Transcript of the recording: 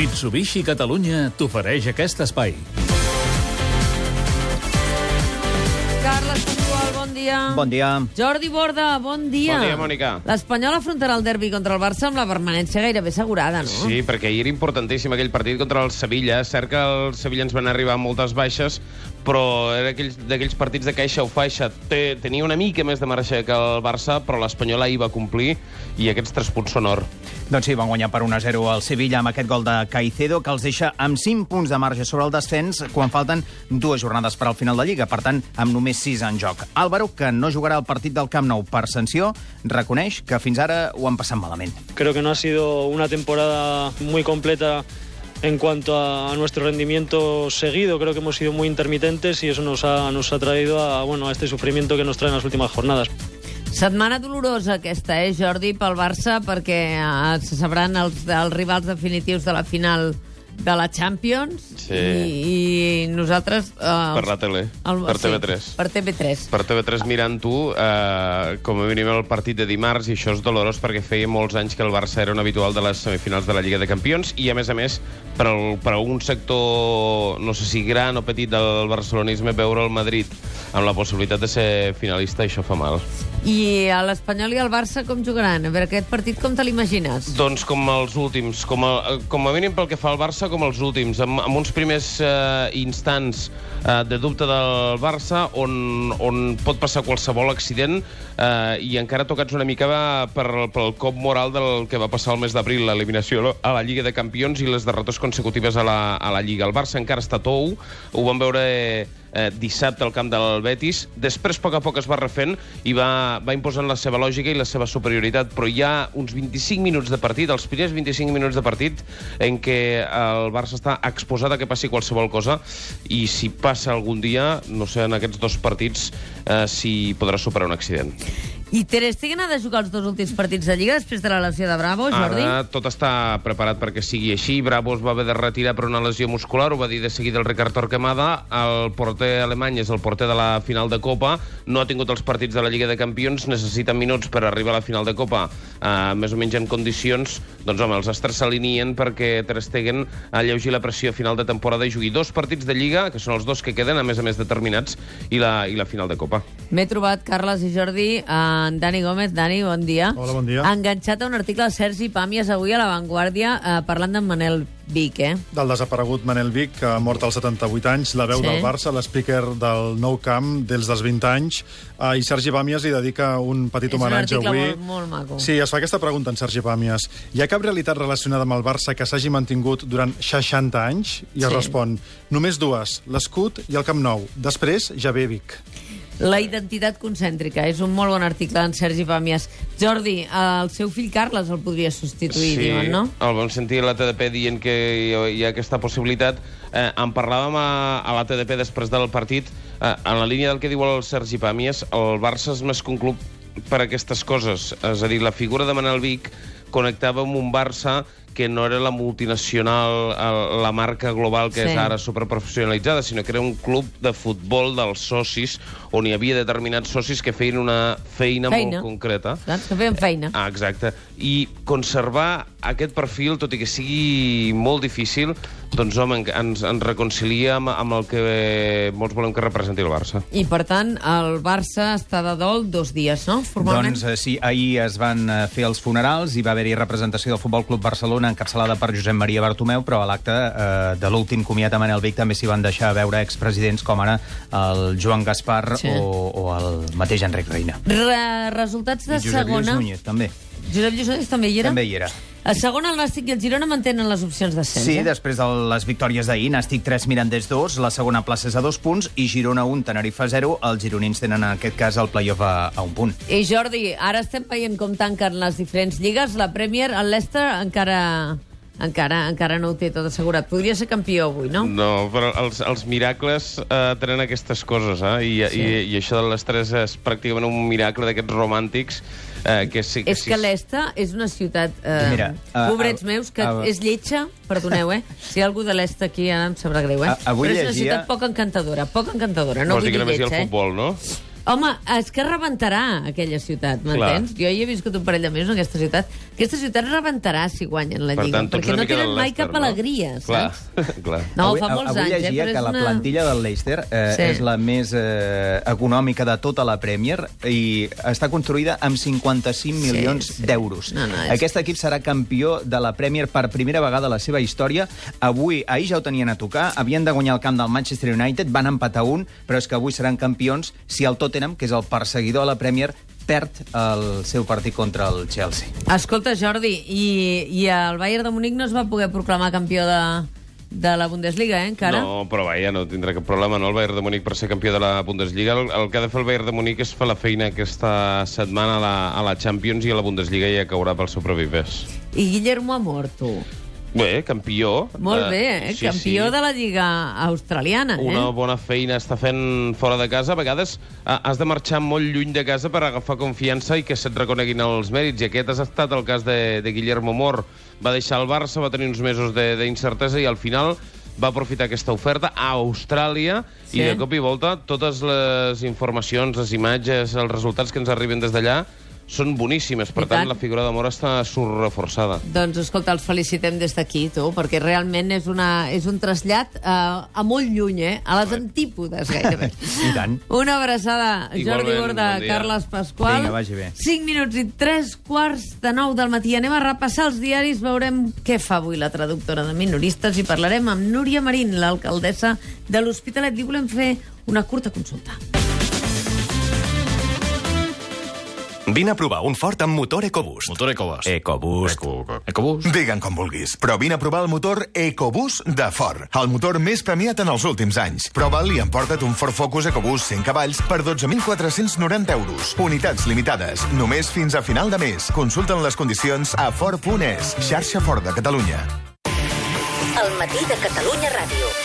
Mitsubishi Catalunya t'ofereix aquest espai. Carles Pasqual, bon dia. Bon dia. Jordi Borda, bon dia. Bon dia, Mònica. L'Espanyol afrontarà el derbi contra el Barça amb la permanència gairebé assegurada, no? Sí, perquè ahir era importantíssim aquell partit contra el Sevilla. Cert que els sevillans van arribar amb moltes baixes, però era aquells- d'aquells partits de caixa o faixa. Té, tenia una mica més de marxa que el Barça, però l'Espanyol ahir va complir i aquests tres punts són or. Doncs sí, van guanyar per 1-0 al Sevilla amb aquest gol de Caicedo, que els deixa amb 5 punts de marge sobre el descens quan falten dues jornades per al final de Lliga, per tant, amb només 6 en joc. Álvaro, que no jugarà el partit del Camp Nou per sanció, reconeix que fins ara ho han passat malament. Creo que no ha sido una temporada muy completa en cuanto a nuestro rendimiento seguido. Creo que hemos sido muy intermitentes y eso nos ha, nos ha traído a, bueno, a este sufrimiento que nos traen las últimas jornadas. Setmana dolorosa aquesta, eh, Jordi, pel Barça, perquè eh, se sabran els, els rivals definitius de la final de la Champions Sí. i, i nosaltres... Eh, Per la tele, per TV3. Per TV3. Per TV3 mirant-ho, eh, com a mínim el partit de dimarts, i això és dolorós perquè feia molts anys que el Barça era un habitual de les semifinals de la Lliga de Campions, i a més a més, per, al, per un sector, no sé si gran o petit del barcelonisme, veure el Madrid amb la possibilitat de ser finalista, això fa mal. I a l'Espanyol i el Barça com jugaran? A veure, aquest partit com te l'imagines? Doncs com els últims, com a, com a mínim pel que fa al Barça, com els últims, amb, amb uns primers eh, instants eh, de dubte del Barça on, on pot passar qualsevol accident eh, i encara tocats una mica per, pel cop moral del que va passar el mes d'abril, l'eliminació a la Lliga de Campions i les derrotes consecutives a la, a la Lliga. El Barça encara està tou, ho vam veure eh, dissabte al camp del Betis. Després, a poc a poc, es va refent i va, va imposant la seva lògica i la seva superioritat, però hi ha uns 25 minuts de partit, els primers 25 minuts de partit, en què el Barça està exposat a que passi qualsevol cosa i si passa algun dia, no sé, en aquests dos partits, eh, si podrà superar un accident. I Ter Stegen ha de jugar els dos últims partits de Lliga després de la lesió de Bravo, Jordi? Ara tot està preparat perquè sigui així. Bravo es va haver de retirar per una lesió muscular, ho va dir de seguida el Ricard Torquemada. El porter alemany és el porter de la final de Copa, no ha tingut els partits de la Lliga de Campions, necessita minuts per arribar a la final de Copa eh, més o menys en condicions. Doncs home, els astres s'alineen perquè Ter Stegen alleugi la pressió a final de temporada i jugui dos partits de Lliga, que són els dos que queden, a més a més determinats, i la, i la final de Copa. M'he trobat, Carles i Jordi, en Dani Gómez. Dani, bon dia. Hola, bon dia. Enganxat a un article de Sergi Pàmies avui a La Vanguardia eh, parlant d'en Manel Vic, eh? Del desaparegut Manel Vic, que ha mort als 78 anys, la veu Sí. del Barça, l'speaker del Nou Camp des dels 20 anys, eh, i Sergi Pàmies li dedica un petit És un homenatge article avui. molt, molt maco. Sí, es fa aquesta pregunta en Sergi Pàmies. Hi ha cap realitat relacionada amb el Barça que s'hagi mantingut durant 60 anys? I es Sí. respon, només dues, l'escut i el Camp Nou. Després ja ve Vic. La identitat concèntrica. És un molt bon article en Sergi Pàmies. Jordi, el seu fill Carles el podria substituir, diuen, no? el vam sentir a la TDP dient que hi ha, hi ha aquesta possibilitat. Eh, en parlàvem a, a la TDP després del partit. Eh, en la línia del que diu el Sergi Pàmies, el Barça és més que un club per aquestes coses. És a dir, la figura de Manel Vic connectava amb un Barça que no era la multinacional, eh, la marca global que Sí. és ara superprofessionalitzada, sinó que era un club de futbol dels socis, on hi havia determinats socis que feien una feina, Feina. molt concreta. Que feien feina. Ah, exacte. I conservar aquest perfil, tot i que sigui molt difícil, doncs, home, en- ens, ens reconcilia amb, amb el que molts volem que representi el Barça. I, per tant, el Barça està de dol dos dies, no? Formalment. Doncs eh, sí, ahir es van eh, fer els funerals i va haver-hi representació del Futbol Club Barcelona encapçalada per Josep Maria Bartomeu, però a l'acte eh, de l'últim comiat a Manel Vic també s'hi van deixar veure expresidents com ara el Joan Gaspar Sí. o, o el mateix Enric Reina. Re resultats de I Josep Lluís segona... Núñez, també. Josep Núñez també hi era? També hi era. A segona, el Nàstic i el Girona mantenen les opcions d'ascens. Sí, eh? després de les victòries d'ahir, Nàstic 3, Mirandés 2, la segona plaça és a dos punts i Girona 1, Tenerife 0. Els gironins tenen en aquest cas el playoff a, a un punt. I Jordi, ara estem veient com tanquen les diferents lligues. La Premier, el Leicester, encara, encara, encara no ho té tot assegurat. Podria ser campió avui, no? No, però els, els miracles eh, tenen aquestes coses, eh? I, Sí. i, i això de les tres és pràcticament un miracle d'aquests romàntics eh, que sí, És que sí, l'Esta és una ciutat... Eh, Mira, eh, pobrets el- meus, que el- és lletja, perdoneu, eh? Si hi ha algú de l'Esta aquí, ara em sabrà greu, eh? A- avui Però és una llegia- ciutat poc encantadora, poc encantadora. No Vols vull dir que només hi ha lletja, el eh? futbol, no? Home, és que rebentarà aquella ciutat, m'entens? Jo hi he viscut un parell de mesos en aquesta ciutat. Aquesta ciutat rebentarà si guanyen la Per Lliga, tant, perquè una no mica tenen mai cap alegria, Clar, saps? clar. No, avui, fa molts avui anys, eh, llegia però que és la una- plantilla del Leicester eh, Sí. és la més eh, econòmica de tota la Premier i està construïda amb 55 Sí, milions sí. d'euros. No, no, és- Aquest equip serà campió de la Premier per primera vegada a la seva història. Avui, ahir ja ho tenien a tocar, havien de guanyar el camp del Manchester United, van empatar un, però és que avui seran campions si el Tottenham, que és el perseguidor a la Premier, perd el seu partit contra el Chelsea. Escolta, Jordi, i, i el Bayern de Munic no es va poder proclamar campió de, de la Bundesliga, eh, encara? No, però vaja, no tindrà cap problema, no, el Bayern de Múnich per ser campió de la Bundesliga. El, el que ha de fer el Bayern de Múnich és fer la feina aquesta setmana a la, a la Champions i a la Bundesliga ja caurà pel seu propi pes. I Guillermo Amor, tu. Bé, campió. Molt bé, eh? sí, campió sí. de la Lliga australiana, eh? Una bona feina està fent fora de casa. A vegades ah, has de marxar molt lluny de casa per agafar confiança i que se't reconeguin els mèrits. I aquest ha estat el cas de, de Guillermo Mor. Va deixar el Barça, va tenir uns mesos de- d'incertesa i al final va aprofitar aquesta oferta a Austràlia Sí. i de cop i volta totes les informacions, les imatges, els resultats que ens arriben des d'allà són boníssimes. Per I tant, tant. la figura de Mor està surreforçada. Doncs, escolta, els felicitem des d'aquí, tu, perquè realment és, una, és un trasllat eh, a molt lluny, eh? A les antípodes, gairebé. I tant. Una abraçada, Jordi Igualment, Borda, bon dia. Carles Pasqual. Vinga, vagi bé. 5 minuts i 3 quarts de 9 del matí. Anem a repassar els diaris, veurem què fa avui la traductora de minoristes i parlarem amb Núria Marín, l'alcaldessa de l'Hospitalet. Li volem fer una curta consulta. Vine a provar un Ford amb motor EcoBoost. Motor EcoBoost. EcoBoost. Eco, EcoBoost? Digue'n com vulguis, però vine a provar el motor EcoBoost de Ford, el motor més premiat en els últims anys. Prova'l i emporta't un Ford Focus EcoBoost 100 cavalls per 12.490 euros. Unitats limitades, només fins a final de mes. Consulten les condicions a Ford.es, xarxa Ford de Catalunya. El matí de Catalunya Ràdio.